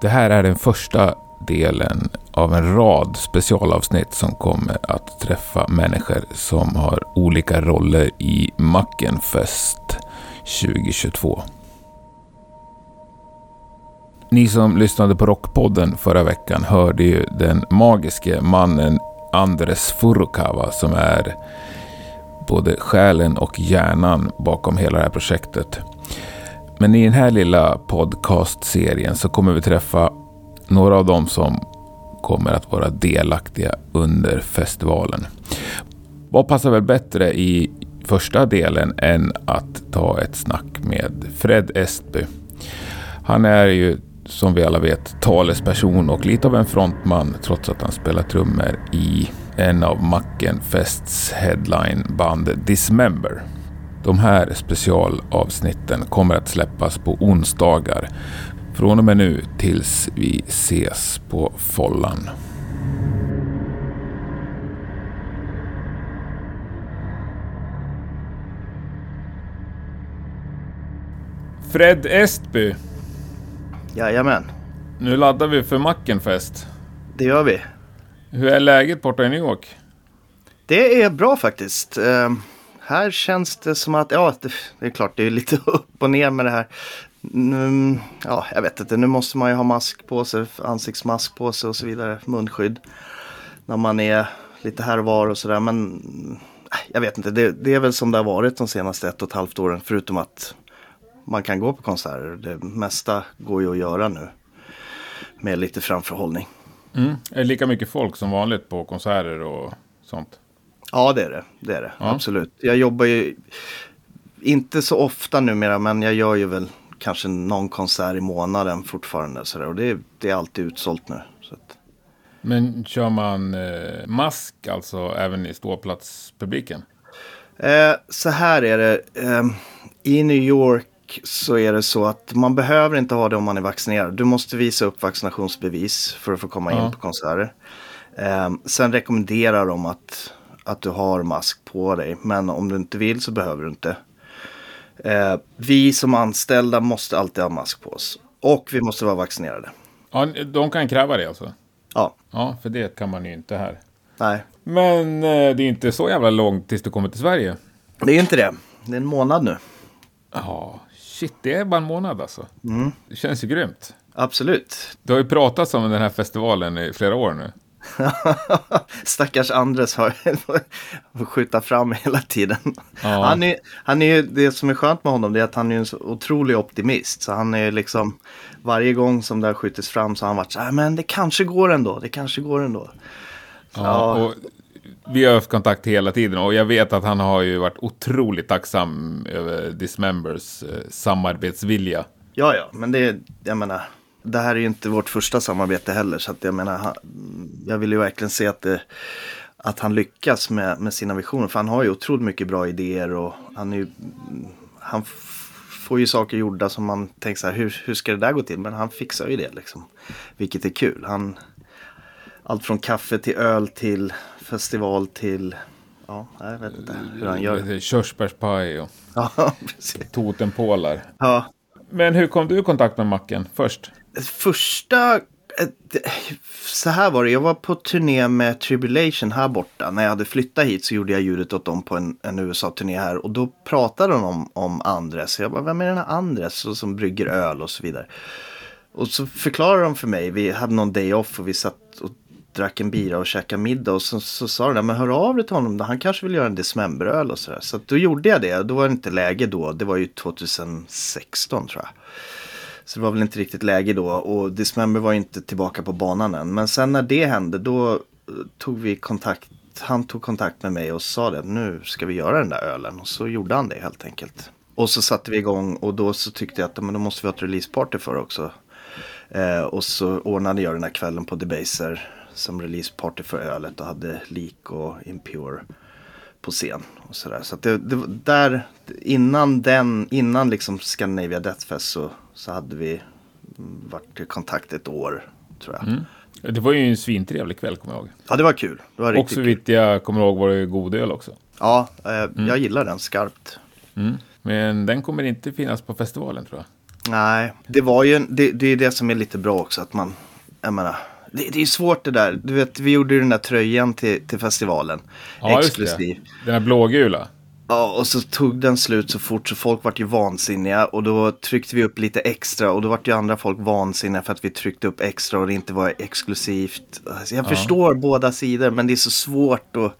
Det här är den första delen av en rad specialavsnitt som kommer att träffa människor som har olika roller i Mackenfest 2022. Ni som lyssnade på Rockpodden förra veckan hörde ju den magiske mannen Andres Furukawa som är både själen och hjärnan bakom hela det här projektet. Men i den här lilla podcastserien så kommer vi träffa några av dem som kommer att vara delaktiga under festivalen. Vad passar väl bättre i första delen än att ta ett snack med Fred Estby. Han är ju som vi alla vet talesperson och lite av en frontman trots att han spelar trummor i en av Mackenfests headlineband Dismember. De här specialavsnitten kommer att släppas på onsdagar från och med nu tills vi ses på Follan. Fred Estby. Jajamän, Nu laddar vi för Mackenfest. det gör vi. Hur är läget borta i New York? Det är bra faktiskt. Här känns det som att, ja, det, det är klart det är lite upp och ner med det här. Nu, ja, jag vet inte, nu måste man ju ha mask på sig, ansiktsmask på sig och så vidare, munskydd. När man är lite här och var och sådär. Men äh, jag vet inte, det, det är väl som det har varit de senaste ett och ett halvt åren. Förutom att man kan gå på konserter. Det mesta går ju att göra nu. Med lite framförhållning. Mm. Är det lika mycket folk som vanligt på konserter och sånt? Ja, det är det. Det är det. Ja. Absolut. Jag jobbar ju inte så ofta numera, men jag gör ju väl kanske någon konsert i månaden fortfarande. Så där. Och det är, det är alltid utsålt nu. Så att, Men kör man eh, mask alltså även i ståplatspubliken? eh, så här är det. Eh, I New York så är det så att man behöver inte ha det om man är vaccinerad. Du måste visa upp vaccinationsbevis för att få komma Ja. in på konserter. Eh, sen rekommenderar de att, att du har mask på dig. Men om du inte vill så behöver du inte. Eh, vi som anställda måste alltid ha mask på oss. Och vi måste vara vaccinerade. Ja, de kan kräva det alltså? Ja, Ja, för det kan man ju inte här. nej. Men eh, det är inte så jävla långt tills du kommer till Sverige. Det är inte det. Det är en månad nu. Ja, shit, det är bara en månad alltså. Det känns ju grymt. Absolut. Du har ju pratat om den här festivalen i flera år nu. Stackars Andres har får skjuta fram hela tiden. Ja. Han är, han är ju, det som är skönt med honom är att han är en så otrolig optimist. Så han är liksom, varje gång som det har skjutits fram så har han varit så här, men det kanske går ändå, det kanske går ändå. Så, Ja, och vi har haft kontakt hela tiden och jag vet att han har ju varit otroligt tacksam över Dismembers eh, samarbetsvilja. Ja, ja, men det, jag menar, det här är ju inte vårt första samarbete heller. Så att jag menar, jag vill ju verkligen se att, det, att han lyckas med, med sina visioner. För han har ju otroligt mycket bra idéer och han är ju, han får ju saker gjorda som man tänker så här, hur, hur ska det där gå till? Men han fixar ju det liksom. Vilket är kul. Han, allt från kaffe till öl till festival till, ja, jag vet inte hur han gör. Körsbärspaj och Ja. Ja, Men hur kom du i kontakt med Macken först? Första... Så här var det, jag var på turné med Tribulation här borta. När jag hade flyttat hit så gjorde jag ljudet åt dem på en, en USA-turné här. Och då pratade de om, om Andres. Jag bara, vem är den här Andres? Och som brygger öl och så vidare. Och så förklarade de för mig, vi hade någon day off och vi satt och drack en bira och käkade middag. Och så, så sa de, men hör av dig till honom, han kanske vill göra en decemberöl och sådär. Så så då gjorde jag det, då var det inte läge då, det var ju 2016 tror jag. Så det var väl inte riktigt läge då och Dismember var inte tillbaka på banan än. Men sen när det hände då eh, tog vi kontakt. Han tog kontakt med mig och sa det. Nu ska vi göra den där ölen. Och så gjorde han det helt enkelt. Och så satte vi igång och då så tyckte jag att men då måste vi ha ett releaseparty för också. Eh, och så ordnade jag den här kvällen på Debaser som releaseparty för ölet och hade Leak och Impure på scen. Och så där. Så att det, det där, innan den, innan liksom Scandinavia Death Fest så, så hade vi mm, varit i kontakt ett år tror jag. Det var ju en svintrevlig kväll kommer jag ihåg. Ja det var kul. Det var Och så vitt jag kommer ihåg var det god öl också. Ja, eh, jag gillar den skarpt. Men den kommer inte finnas på festivalen tror jag. Nej, det var ju, det, det är det som är lite bra också att man, jag menar, det, det är svårt det där. Du vet, vi gjorde ju den där tröjan till, till festivalen. Ja, just exklusiv. det. Den här blågula. Ja, och så tog den slut så fort så folk vart ju vansinniga och då tryckte vi upp lite extra och då vart ju andra folk vansinniga för att vi tryckte upp extra och det inte var exklusivt. Alltså, jag förstår båda sidor men det är så svårt och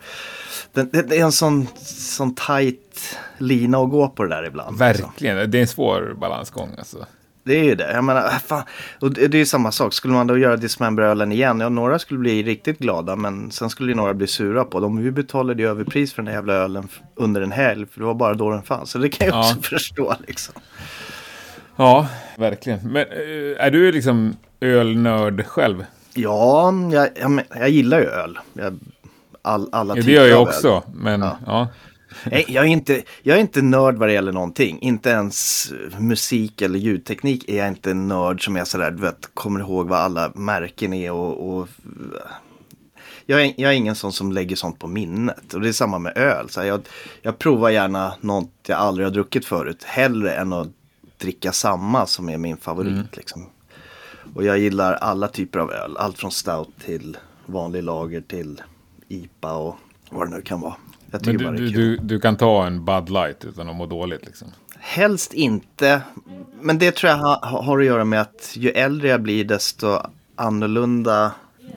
det, är en sån, sån tajt lina att gå på det där ibland. liksom. Verkligen. Det är en svår balansgång alltså. Det är ju det. Jag menar, äh, fan. Och det det är ju samma sak. Skulle man då göra Dismember-ölen igen, ja några skulle bli riktigt glada men sen skulle ju några bli sura på dem. Vi betalade ju överpris för den här jävla ölen under en helg för det var bara då den fanns. Så det kan jag Ja. också förstå liksom. Ja, verkligen. Men eh, är du liksom ölnörd själv? Ja, jag, jag, jag gillar ju öl. Jag, all, alla Ja, det gör jag också. Men Ja. ja. Nej, jag, är inte, jag är inte nörd vad det gäller någonting. Inte ens musik eller ljudteknik är jag inte en nörd som är sådär, du vet, kommer ihåg vad alla märken är och... och jag, är, jag är ingen sån som lägger sånt på minnet. Och det är samma med öl. Så jag, jag provar gärna något jag aldrig har druckit förut. Hellre än att dricka samma som är min favorit. Liksom. Och jag gillar alla typer av öl. Allt från stout till vanlig lager till IPA och vad det nu kan vara. Jag Men tycker bara du, det är kul. du, du kan ta en Bud Light utan att må dåligt liksom. Helst inte. Men det tror jag ha, har att göra med att ju äldre jag blir desto annorlunda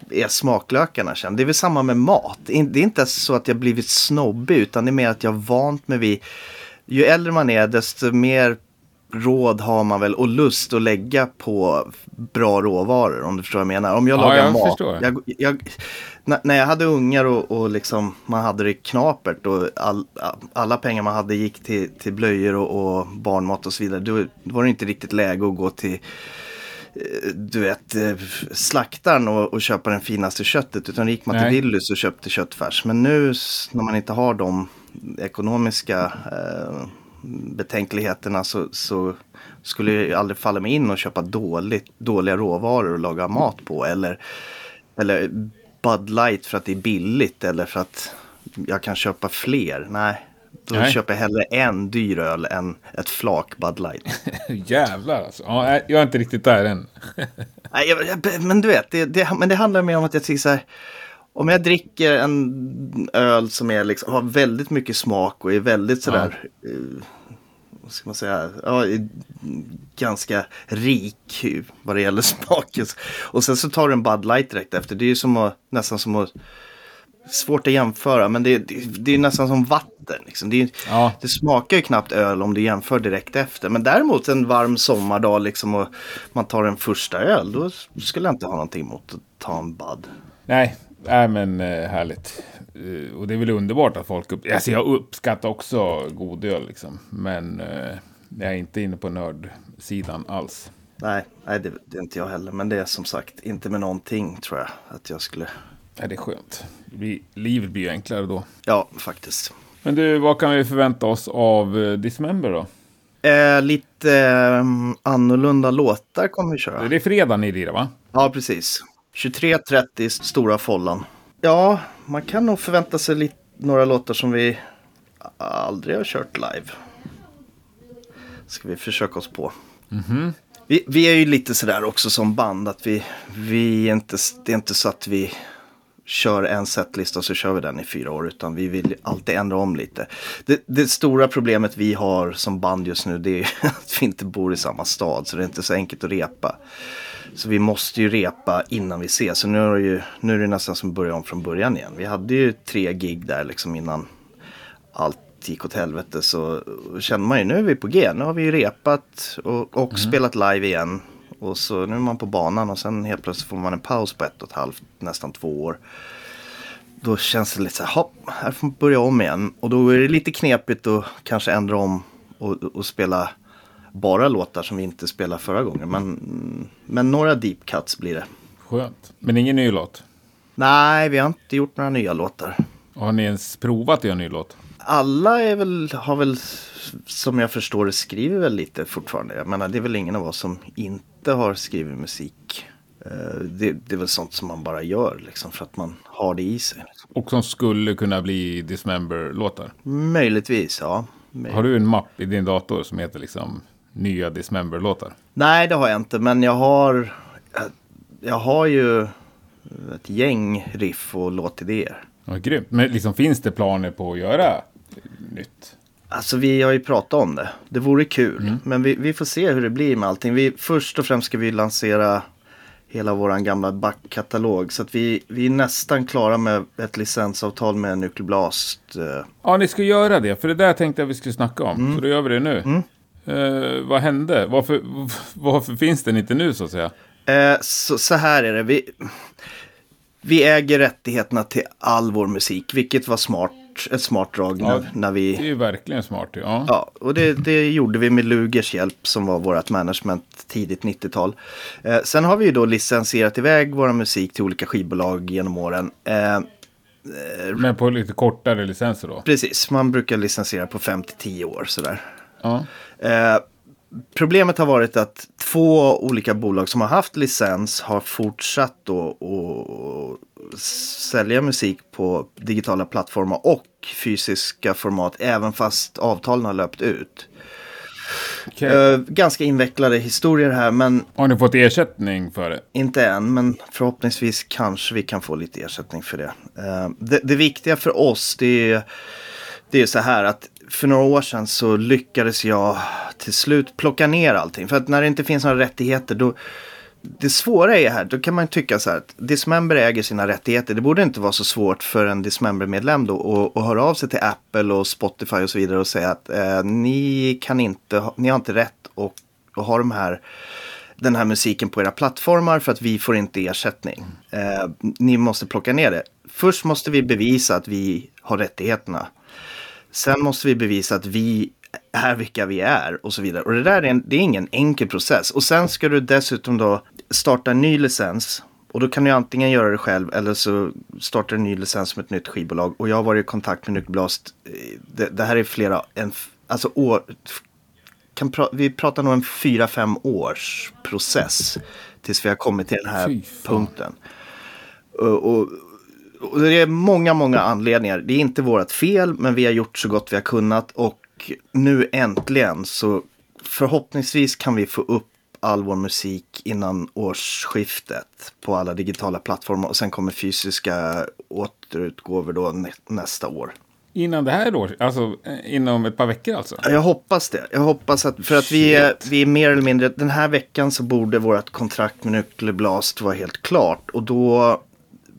är smaklökarna. Sen. Det är väl samma med mat. Det är inte så att jag blivit snobbig utan det är mer att jag vant mig vid. Ju äldre man är desto mer råd har man väl och lust att lägga på bra råvaror om du förstår vad jag menar. Om jag Ja, lagar jag mat. Jag, jag, när- jag hade ungar och, och liksom, man hade det knapert och all, alla pengar man hade gick till, till blöjor och, och barnmat och så vidare. Då, då var det inte riktigt läge att gå till eh, du vet, eh, slaktaren och, och köpa den finaste köttet. Utan gick man till Willys och köpte köttfärs. Men nu när man inte har de ekonomiska eh, betänkligheterna så, så skulle det aldrig falla mig in och köpa dåligt, dåliga råvaror och laga mat på. Eller, eller Bud Light för att det är billigt eller för att jag kan köpa fler. Nej, då Nej. köper jag hellre en dyr öl än ett flak Bud Light. Jävlar alltså. Ja, jag är inte riktigt där än. Nej, jag, men du vet, det, det, men det handlar mer om att jag tycker så här. Om jag dricker en öl som är liksom, har väldigt mycket smak och är väldigt sådär, eh, vad ska man säga, ja, ganska rik vad det gäller smaken. Och sen så tar du en Bud Light direkt efter. Det är ju som att, nästan som att, svårt att jämföra, men det, det, det är nästan som vatten. Liksom. Det, Ja. det smakar ju knappt öl om du jämför direkt efter. Men däremot en varm sommardag liksom och man tar en första öl, då skulle jag inte ha någonting emot att ta en Bud. Nej, nej men eh, härligt. Eh, och det är väl underbart att folk upp... Alltså jag uppskattar också god öl liksom. Men eh, jag är inte inne på nördsidan alls. Nej, nej det, det är inte jag heller. Men det är som sagt inte med någonting tror jag att jag skulle. Ja, det är skönt. Det blir, livet blir enklare då. Ja, faktiskt. Men du, vad kan vi förvänta oss av Dismember då? Eh, lite eh, annorlunda låtar kommer vi köra. Det är fredag ni lirar va? Ja, precis. 23.30 Stora Follan. Ja, man kan nog förvänta sig lite, några låtar som vi aldrig har kört live. Ska vi försöka oss på. Vi, vi är ju lite sådär också som band att vi, vi inte, det är inte så att vi kör en setlista och så kör vi den i fyra år utan vi vill alltid ändra om lite. Det, det stora problemet vi har som band just nu det är att vi inte bor i samma stad så det är inte så enkelt att repa. Så vi måste ju repa innan vi ses. Så nu är det, ju, nu är det nästan som att börja om från början igen. Vi hade ju tre gig där liksom innan allt gick åt helvete. Så känner man ju nu är vi på G. Nu har vi ju repat och, och spelat live igen. Och så nu är man på banan och sen helt plötsligt får man en paus på ett och ett halvt, nästan två år. Då känns det lite så här, hopp, här får man börja om igen. Och då är det lite knepigt att kanske ändra om och, och spela bara låtar som vi inte spelade förra gången. Men, men några deep cuts blir det. Skönt. Men ingen ny låt? Nej, vi har inte gjort några nya låtar. Har ni ens provat att göra en ny låt? Alla är väl, har väl, som jag förstår det, skriver väl lite fortfarande. Jag menar, det är väl ingen av oss som inte har skrivit musik. Eh, Det, det är väl sånt som man bara gör, liksom, för att man har det i sig. Och som skulle kunna bli Dismember-låtar? Möjligtvis, ja. Möj- Har du en mapp i din dator som heter liksom nya Dismember-låtar? Nej, det har jag inte, men jag har, jag har ju ett gäng riff och låtidéer. Ja, grymt. Men liksom, finns det planer på att göra nytt? Alltså vi har ju pratat om det. Det vore kul. Mm. Men vi, vi får se hur det blir med allting. Vi, först och främst ska vi lansera hela vår gamla backkatalog. Så att vi, vi är nästan klara med ett licensavtal med Nuclear Blast. Eh. Ja, ni ska göra det. För det där tänkte jag vi skulle snacka om. Mm. Så då gör vi det nu. Mm. Uh, vad hände? Varför, varför finns den inte nu så att säga? Uh, så, så, här är det. Vi, vi äger rättigheterna till all vår musik, vilket var smart ett smart drag ja, när, när, vi... Det är ju verkligen smart. Ja, ja och det, det gjorde vi med Lugers hjälp som var vårt management tidigt 90-tal. Eh, sen har vi ju då licensierat iväg vår musik till olika skivbolag genom åren. Eh, Men på lite kortare licenser då? Precis, man brukar licensiera på 5 10 år sådär. Ja. Eh, problemet har varit att två olika bolag som har haft licens har fortsatt då att sälja musik på digitala plattformar och fysiska format även fast avtalen har löpt ut. Okay. Eh, ganska invecklade historier här men... Har ni fått ersättning för det? Inte än men förhoppningsvis kanske vi kan få lite ersättning för det. Uh, det, det, viktiga för oss det är, det är så här att för några år sedan så lyckades jag till slut plocka ner allting. För att när det inte finns några rättigheter då det svåra är här, då kan man tycka så här att Dismember äger sina rättigheter. Det borde inte vara så svårt för en Dismember-medlem då att, att höra av sig till Apple och Spotify och så vidare och säga att eh, ni kan inte, ni har inte rätt att, att ha de här, den här musiken på era plattformar för att vi får inte ersättning. Eh, ni måste plocka ner det. Först måste vi bevisa att vi har rättigheterna. Sen måste vi bevisa att vi är vilka vi är och så vidare. Och det där är, en, det är ingen enkel process. Och sen ska du dessutom då starta en ny licens. Och då kan du antingen göra det själv eller så startar en ny licens med ett nytt skivbolag. Och jag har varit i kontakt med Nucleblast. Det, det här är flera, en, alltså år, kan pra, vi pratar nog en fyra, fem års process. Tills vi har kommit till den här punkten. Och, och, och det är många, många anledningar. Det är inte vårt fel, men vi har gjort så gott vi har kunnat. Och nu äntligen så förhoppningsvis kan vi få upp all vår musik innan årsskiftet på alla digitala plattformar och sen kommer fysiska återutgåvor då nä nästa år. Innan det här året? Alltså eh, inom ett par veckor alltså? Jag hoppas det. Jag hoppas att, för att vi är, vi är mer eller mindre, den här veckan så borde vårt kontrakt med Nuclear Blast vara helt klart och då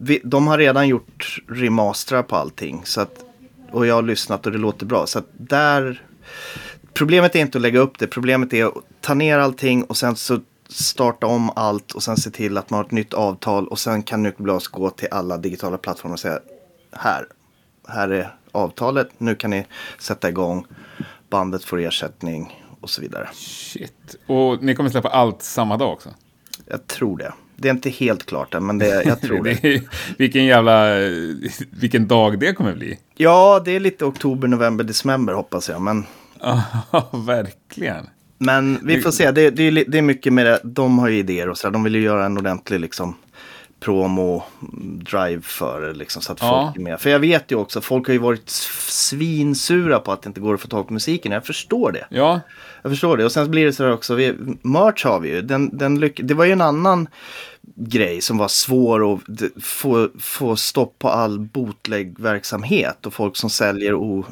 vi, de har redan gjort remastrar på allting. Så att, och jag har lyssnat och det låter bra. Så att där... Problemet är inte att lägga upp det. Problemet är att ta ner allting och sen så starta om allt och sen se till att man har ett nytt avtal och sen kan Nucleblast gå till alla digitala plattformar och säga här, här är avtalet, nu kan ni sätta igång, bandet får ersättning och så vidare. Shit, och ni kommer släppa allt samma dag också? Jag tror det. Det är inte helt klart än, men det, jag tror det. vilken jävla... Vilken dag det kommer bli. Ja, det är lite oktober, november, december hoppas jag. Men... Ja, verkligen. Men vi får se. Det, det, det är mycket med det. De har ju idéer och så. De vill ju göra en ordentlig liksom promo-drive för det, liksom, så att ja. folk är med. För jag vet ju också, folk har ju varit svinsura på att det inte går att få tag på musiken. Jag förstår det. Ja. Jag förstår det. Och sen blir det så här också, vi, merch har vi ju. Den, den lyck det var ju en annan grej som var svår att få, få stopp på all bootleg-verksamhet och folk som säljer o,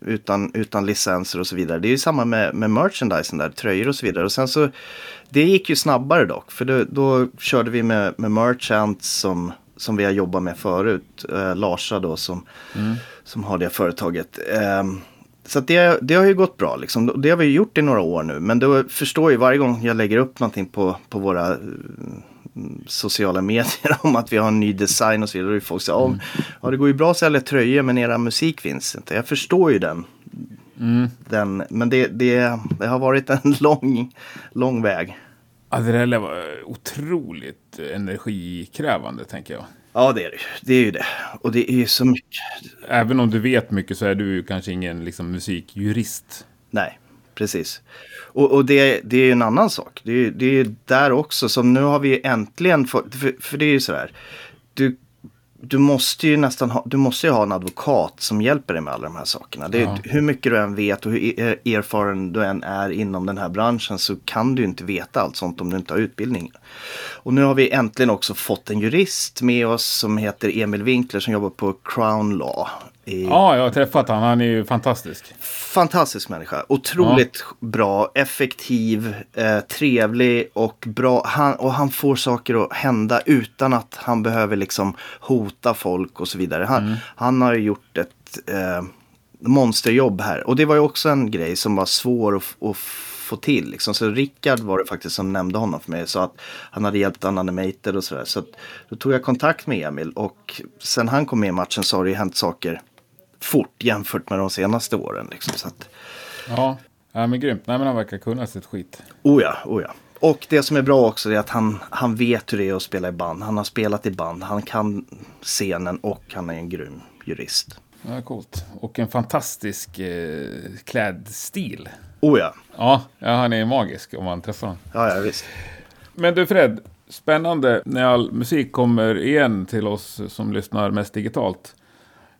utan, utan licenser och så vidare. Det är ju samma med, med merchandisen där, tröjor och så vidare. Och sen så, det gick ju snabbare dock, för då, då körde vi med, med merchants som, som vi har jobbat med förut. Eh, Larsa då som, mm. som har det företaget. Eh, så det, det har ju gått bra liksom. Det har vi gjort i några år nu. Men då förstår ju varje gång jag lägger upp någonting på, på våra sociala medier om att vi har en ny design och så vidare. Och folk säger mm. ja det går ju bra att sälja tröjor men era musik finns inte. Jag förstår ju den. Mm. den men det, det, det, har varit en lång, lång väg. Ja, det där var otroligt energikrävande tänker jag. Ja, det är det. Det är ju det. Och det är så mycket. Även om du vet mycket så är du kanske ingen liksom, musikjurist. Nej, precis. Och, och det, det är en annan sak. Det, det är där också som nu har vi äntligen fått, för, för det är ju så här. Du, du måste ju nästan ha, du måste ju ha en advokat som hjälper dig med alla de här sakerna. Det, Ja. Hur mycket du än vet och hur er- erfaren du än är inom den här branschen så kan du inte veta allt sånt om du inte har utbildning. Och nu har vi äntligen också fått en jurist med oss som heter Emil Winkler som jobbar på Crown Law. I, Ja, jag har träffat han. Han är ju fantastisk. Fantastisk människa. Otroligt bra, effektiv, eh, trevlig och bra. Han, och han får saker att hända utan att han behöver liksom hota folk och så vidare. Han, han har ju gjort ett eh, monsterjobb här. Och det var ju också en grej som var svår att, att få till. Liksom. Så Rickard var det faktiskt som nämnde honom för mig. sa att han hade hjälpt en animator och sådär. Så att, då tog jag kontakt med Emil. Och sen han kom med i matchen så har det ju hänt saker fort jämfört med de senaste åren. Liksom. Så att, Ja, ja men grymt. Nej, men han verkar kunna sitt skit. oh ja, oh ja. Och det som är bra också är att han, han vet hur det är att spela i band. Han har spelat i band, han kan scenen och han är en grym jurist. Ja, coolt. Och en fantastisk eh, klädstil. Oh ja, Ja, ja, han är magisk om man träffar honom. ja, ja visst. Men du Fred, spännande när all musik kommer igen till oss som lyssnar mest digitalt.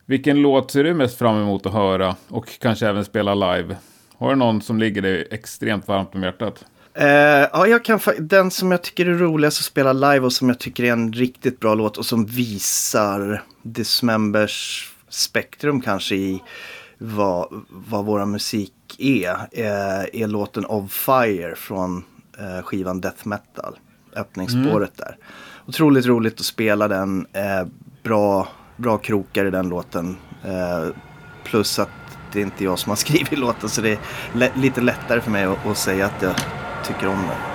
Vilken låt ser du mest fram emot att höra och kanske även spela live? Har du någon som ligger dig extremt varmt om hjärtat? Eh, ja, jag kan, den som jag tycker är roligast att spela live och som jag tycker är en riktigt bra låt och som visar Dismembers spektrum kanske i vad, vad våra musik är, eh, är låten Of Fire från eh, skivan Death Metal. Öppningsspåret där. Otroligt roligt att spela den. Bra, bra krokar i den låten. Eh, plus att det är inte jag som har skrivit låten så det är lite lättare för mig att, att säga att jag tycker om den.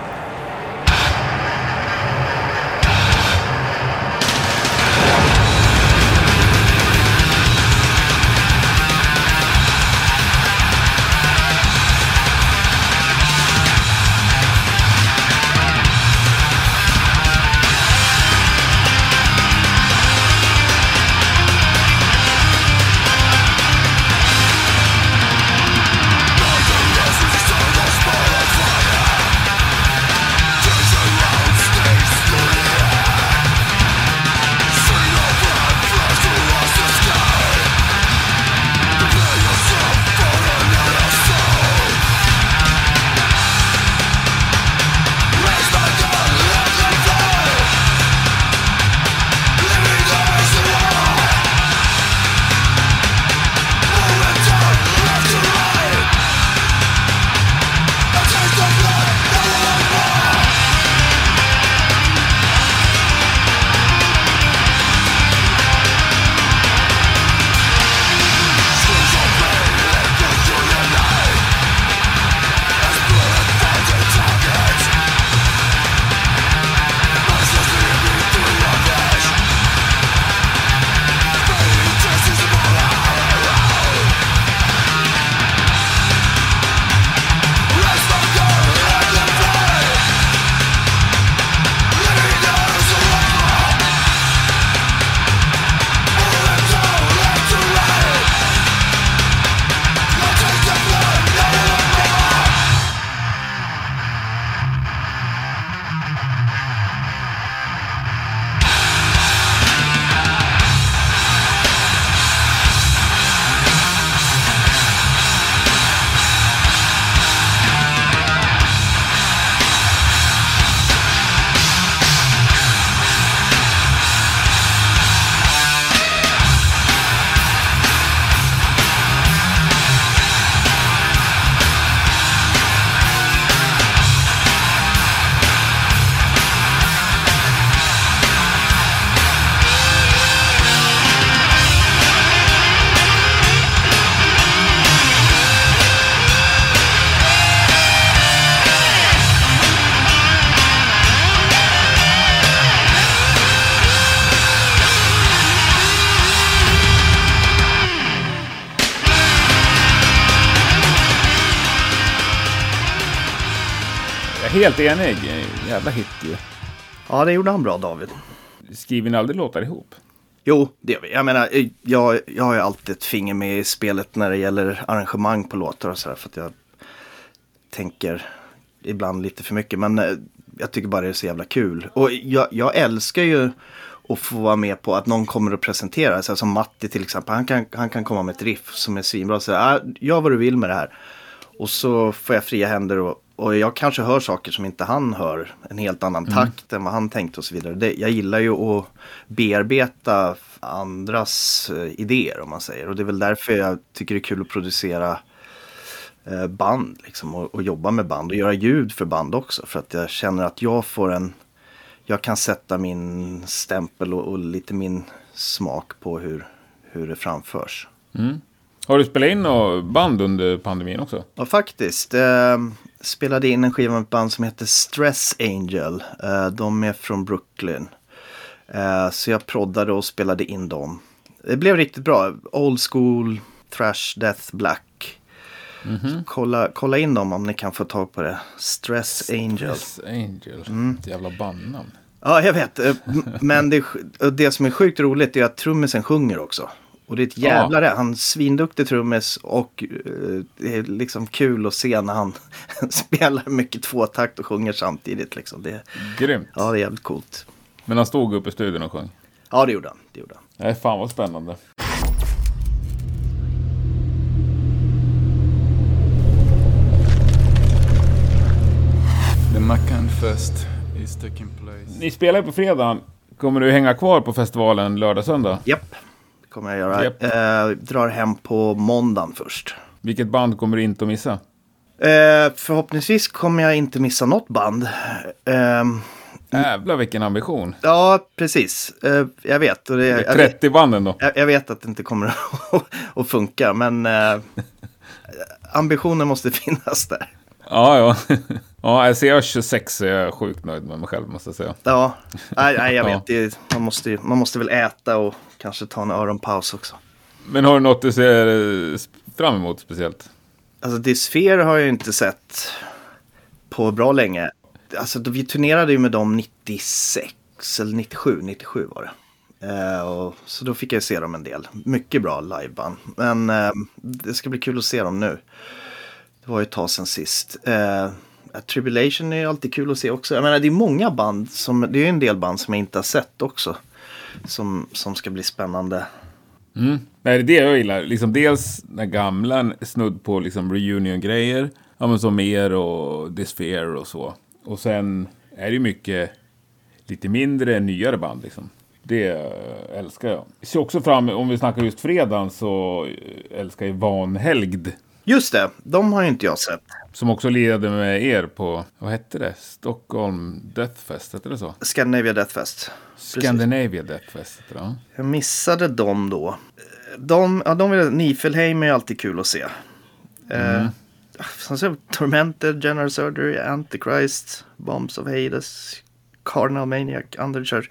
Helt enig. Jävla hit ju. Ja, det gjorde han bra David. Skriver ni aldrig låtar ihop? Jo, det gör vi. Jag menar, eh, jag, jag har ju alltid ett finger med i spelet när det gäller arrangemang på låtar och sådär. För att jag tänker ibland lite för mycket. Men eh, jag tycker bara det är så jävla kul. Och jag, jag älskar ju och få vara med på att någon kommer att presentera. Så som Matti till exempel, han kan, han kan komma med ett riff som är svinbra. Så ah, gör vad du vill med det här. Och så får jag fria händer och, och jag kanske hör saker som inte han hör. En helt annan Mm. takt än vad han tänkte och så vidare. Det, jag gillar ju att bearbeta andras eh, idéer om man säger. Och det är väl därför jag tycker det är kul att producera eh, band liksom, och, och jobba med band och göra ljud för band också. För att jag känner att jag får en, jag kan sätta min stämpel och, och lite min smak på hur, hur det framförs. Har du spelat in band under pandemin också? Ja, faktiskt. Spelade in en skiva med ett band som heter Stress Angel. Eh, de är från Brooklyn. Eh, så jag proddade och spelade in dem. Det blev riktigt bra. Old school, thrash, death, black. Så kolla, kolla in dem om ni kan få tag på det. Stress Angel. Yes, Angel. Mm. Ett jävla bandnamn. Ja, jag vet. Eh, Men det, det som är sjukt roligt är att trummisen sjunger också. Och det är ett jävla det. Han är svinduktig trummis och eh, det är liksom kul att se när han spelar mycket tvåtakt och sjunger samtidigt. Liksom. Det, Grymt. ja, det är jävligt coolt. Men han stod uppe i studion och sjöng. Ja, det gjorde han. Det gjorde han. Nej, fan vad spännande. The Macan Fest is taking place. Ni spelar ju på fredagen. Kommer du hänga kvar på festivalen lördag, söndag? Japp, det kommer jag göra. Japp. Eh, drar hem på måndagen först. Vilket band kommer du inte att missa? Eh, förhoppningsvis kommer jag inte missa något band. Eh, Jävlar vilken ambition. ja, precis. Eh, jag vet. Och det, jag vet- 30 banden då. Jag, jag vet att det inte kommer att, funka, men eh, ambitionen måste finnas där. Ja, ja. Ja, jag 26 är jag sjukt nöjd med mig själv måste jag säga. Ja, nej, nej jag Ja. vet. Det, man, måste, man måste väl äta och kanske ta en öronpaus också. Men har du något du ser eh, fram emot speciellt? Alltså Disfear har jag ju inte sett på bra länge. Alltså vi turnerade ju med dem 96 eller 97, 97 var det. Eh, och, så då fick jag se dem en del. Mycket bra liveband. Men eh, det ska bli kul att se dem nu. Det var ju ett tag sedan sist. Eh, Tribulation är ju alltid kul att se också. Jag menar det är många band, som, det är ju en del band som jag inte har sett också. Som, som ska bli spännande. Mm. Nej, det är det jag gillar. Liksom dels den gamla, snudd på liksom reunion-grejer. Ja, men som er och Disfear och så. Och sen är det ju mycket lite mindre, nyare band liksom. Det älskar jag. Jag ser också fram, om vi snackar just fredagen, så älskar jag Vanhelgd. Just det, de har ju inte jag sett. Som också lirade med er på, vad hette det? Stockholm Deathfest, hette det så? Scandinavia Death Fest. Precis. Scandinavia Deathfest hette det, ja. Jag missade dem då. De, ja, de vill, Nifelheim är alltid kul att se. Eh, som sagt, Tormented, General Surgery, Antichrist, Bombs of Hades, Cardinal Maniac, Underchurch,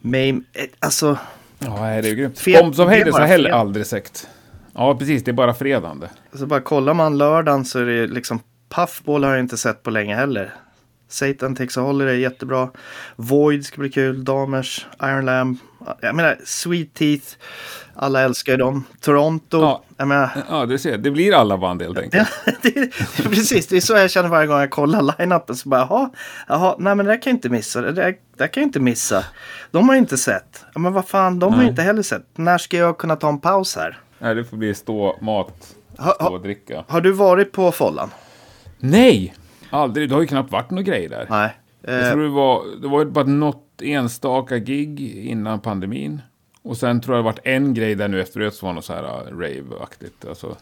Mame. Eh, alltså, Ja, det är grymt. Bombs of Hades har jag heller aldrig sett. Ja, precis. Det är bara fredagen det. alltså bara kollar man lördagen så är det liksom Puffball har jag inte sett på länge heller. Satan Takes a Holiday är jättebra. Void ska bli kul. Damers, Iron Lamb. Jag menar, Sweet Teeth. Alla älskar ju dem. Toronto. Ja. Jag menar, Ja, du ser. Det blir alla band helt enkelt. det, det precis, det är så jag känner varje gång jag kollar line-upen. Så bara, jaha, jaha, nej men det där kan jag inte missa. Det där, det kan jag inte missa. De har ju inte sett. Ja, men vad fan, de har ju Nej. inte heller sett. När ska jag kunna ta en paus här? Nej, det får bli stå, mat, Ha- stå och dricka. Har du varit på Follan? Nej! Aldrig. Det har ju knappt varit några grejer där. Nej. Jag Eh, tror det var, det var bara något enstaka gig innan pandemin. Och sen tror jag det varit en grej där nu efteråt som var något så här uh, rave-aktigt. Alltså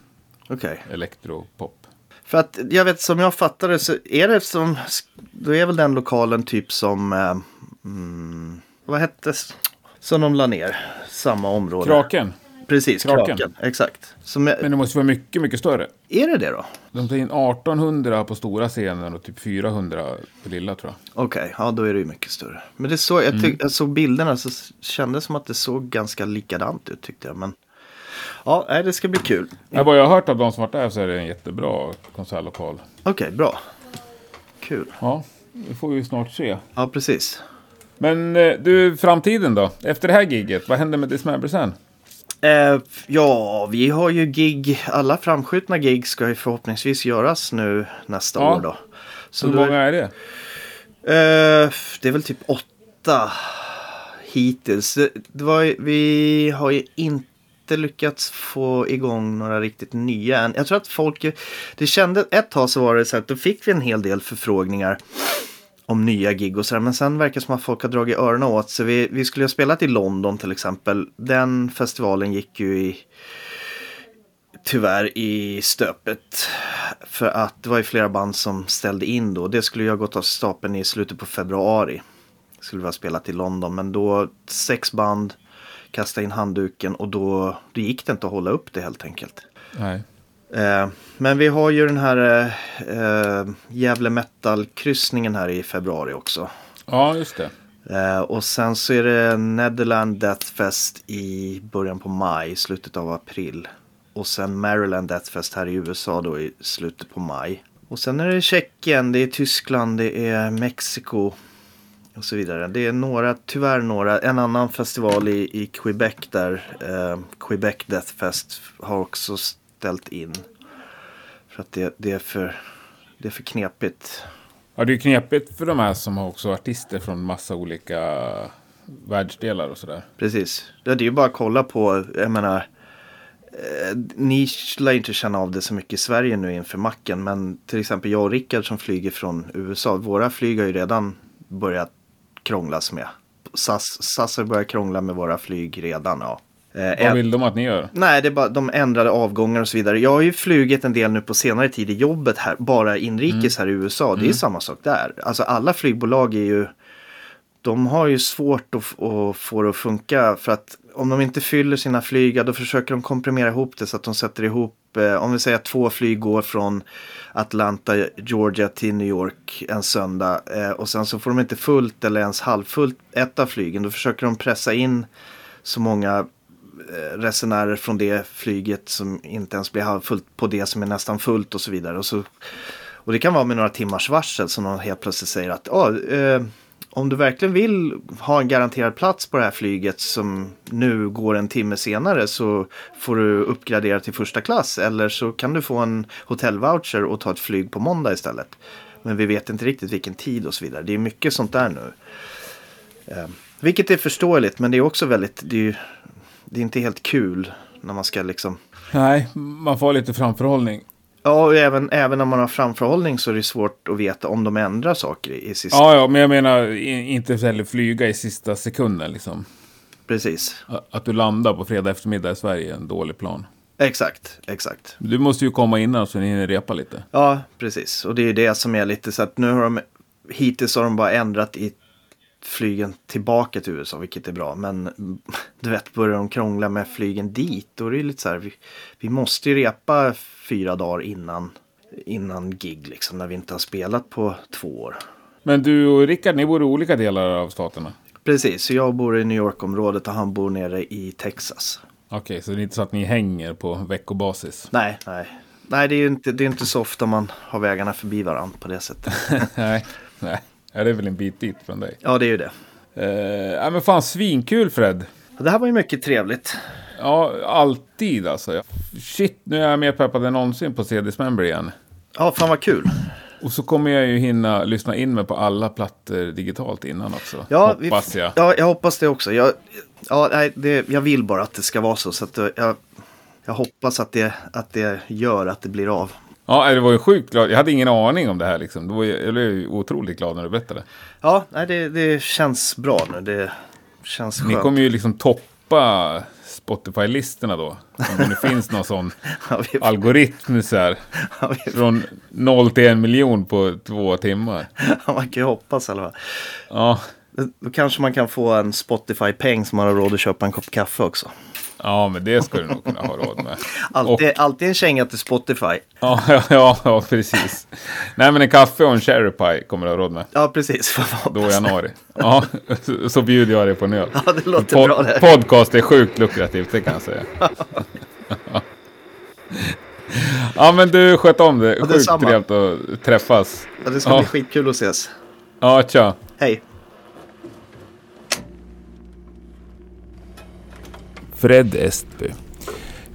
Okej. elektropop. För att jag vet som jag fattar det så är det som, då är väl den lokalen typ som, eh, mm, vad hette som de la ner? Samma område. Kraken. Precis, Kraken. Kraken. Exakt. Som jag, Men det måste vara mycket, mycket större. är det det då? De tar in 1800 på stora scenen och typ 400 på lilla tror jag. Okej, ja då är det ju mycket större. Men det såg, jag, tyck, jag såg bilderna så kändes som att det såg ganska likadant ut tyckte jag. Men ja, det ska bli kul. Ja. Vad jag har hört av de som varit där så är det en jättebra konsertlokal. Okej, bra. Kul. Ja, det får vi snart se. Ja, precis. Men eh, du, framtiden då? Efter det här giget, vad händer med Dismember sen? Eh, ja, vi har ju gig. Alla framskjutna gig ska ju förhoppningsvis göras nu nästa Ja. år då. Så Hur många är det? eh, det är väl typ åtta hittills. Det, det var, vi har ju inte lyckats få igång några riktigt nya än. Jag tror att folk, det kände ett tag så var det så att då fick vi en hel del förfrågningar om nya gig och sådär. Men sen verkar det som att folk har dragit öronen åt sig. Vi, vi skulle ha spelat i London till exempel. Den festivalen gick ju i tyvärr i stöpet. För att det var ju flera band som ställde in då. Det skulle ju ha gått av stapeln i slutet på februari. Skulle vi ha spelat i London. Men då sex band kastade in handduken och då, då gick det inte att hålla upp det helt enkelt. Nej. Eh, men vi har ju den här eh, Gävle Metal-kryssningen här i februari också. Ja, just det. Eh, och sen så är det Netherland Death Fest i början på maj, slutet av april. Och sen Maryland Death Fest här i USA då i slutet på maj. Och sen är det Tjeckien, det är Tyskland, det är Mexiko och så vidare. Det är några, tyvärr några, en annan festival i, i Quebec där, eh, Quebec Death Fest har också ställt in. För att det, det, är, för, det är för knepigt. Ja, det är knepigt för de här som har också artister från massa olika världsdelar och sådär. Precis. Det är ju bara att kolla på, jag menar, eh, ni lär inte känna av det så mycket i Sverige nu inför macken. Men till exempel jag och Rickard som flyger från USA. Våra flyg har ju redan börjat krånglas med. SAS, SAS har börjat krångla med våra flyg redan. Ja. Eh, Vad vill de att ni gör? Nej, det är bara de ändrade avgångar och så vidare. Jag har ju flugit en del nu på senare tid i jobbet här, bara inrikes här i USA. Det är samma sak där. Alltså alla flygbolag är ju, de har ju svårt att, att få det att funka. För att om de inte fyller sina flyg, ja, då försöker de komprimera ihop det så att de sätter ihop, eh, om vi säger att två flyg går från Atlanta, Georgia till New York en söndag. Eh, och sen så får de inte fullt eller ens halvfullt ett av flygen. Då försöker de pressa in så många Eh, resenärer från det flyget som inte ens blir halvfullt på det som är nästan fullt och så vidare. Och, så, och det kan vara med några timmars varsel som någon helt plötsligt säger att ah, eh, om du verkligen vill ha en garanterad plats på det här flyget som nu går en timme senare så får du uppgradera till första klass eller så kan du få en hotellvoucher och ta ett flyg på måndag istället. Men vi vet inte riktigt vilken tid och så vidare. Det är mycket sånt där nu. Eh, vilket är förståeligt men det är också väldigt, det är, ju- det är inte helt kul när man ska liksom Nej, man får ha lite framförhållning. Ja, och även, även om man har framförhållning så är det svårt att veta om de ändrar saker i, i sista. Ja, ja, men jag menar inte heller flyga i sista sekunden liksom. Precis. Att du landar på fredag eftermiddag i Sverige är en dålig plan. Exakt, exakt. Du måste ju komma innan så ni hinner repa lite. Ja, precis. Och det är det som är lite så att nu har de hittills har de bara ändrat i flygen tillbaka till USA, vilket är bra. Men du vet, börjar de krångla med flygen dit, då är det ju lite så här, vi, vi måste ju repa fyra dagar innan, innan gig, liksom, när vi inte har spelat på två år. Men du och Rickard, ni bor i olika delar av staterna. Precis, så jag bor i New York-området och han bor nere i Texas. Okej, så det är inte så att ni hänger på veckobasis? Nej, nej. Nej, det är ju inte, det är inte så ofta man har vägarna förbi varandra på det sättet. nej, nej. Ja, det är väl en bit dit från dig. Ja, det är ju det. Eh, ja, men fan, svinkul Fred. Det här var ju mycket trevligt. Ja, alltid alltså. Shit, nu är jag mer peppad än någonsin på C Dismember igen. Ja, fan vad kul. Och så kommer jag ju hinna lyssna in mig på alla plattor digitalt innan också. Ja, Hoppas jag. Ja, jag hoppas det också. Jag, ja, nej, det, jag vill bara att det ska vara så. så att, eh, jag, jag hoppas att det, att det gör att det blir av. Ja, det var ju sjukt glad. Jag hade ingen aning om det här liksom. Det var jag blev ju otroligt glad när du berättade. Ja, nej, det, det känns bra nu. Det känns Ni skönt. kommer ju liksom toppa Spotify-listorna då. Om det finns någon sån Ja, vi, algoritm så här. ja, vi, Från noll till en miljon på två timmar. man kan ju hoppas i alla fall. Ja, Då kanske man kan få en Spotify-peng som man har råd att köpa en kopp kaffe också. Ja men det ska du nog kunna ha råd med. Alltid, alltid en känga till Spotify. Ja, ja, ja, ja, precis. Nej, men en kaffe och en cherry pie kommer du ha råd med. Ja, precis. Då i januari. Ja, så- så bjuder jag dig på en öl. Ja, det låter Pod- bra det. Podcast är sjukt lukrativt, det kan jag säga. Ja, men du sköt om det. Sjukt detsamma. trevligt att träffas. Ja, det ska Ja. bli skitkul att ses. Ja, tja. Hej. Fred Estby.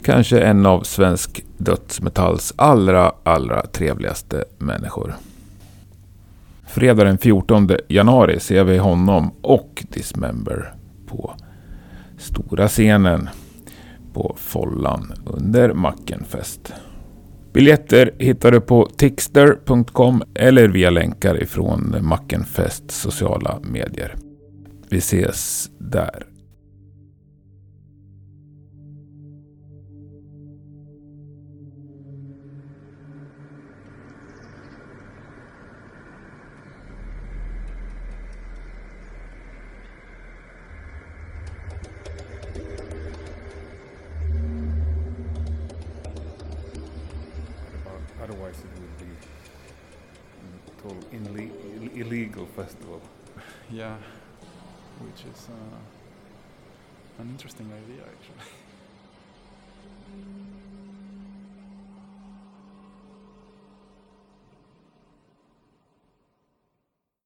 Kanske en av svensk dödsmetalls allra, allra trevligaste människor. Fredag den 14 januari ser vi honom och Dismember på på stora scenen på Follan under Mackenfest. Biljetter hittar du på tixter.com eller via länkar ifrån Mackenfest sociala medier. Vi ses där. Yeah, which is uh, an interesting idea actually.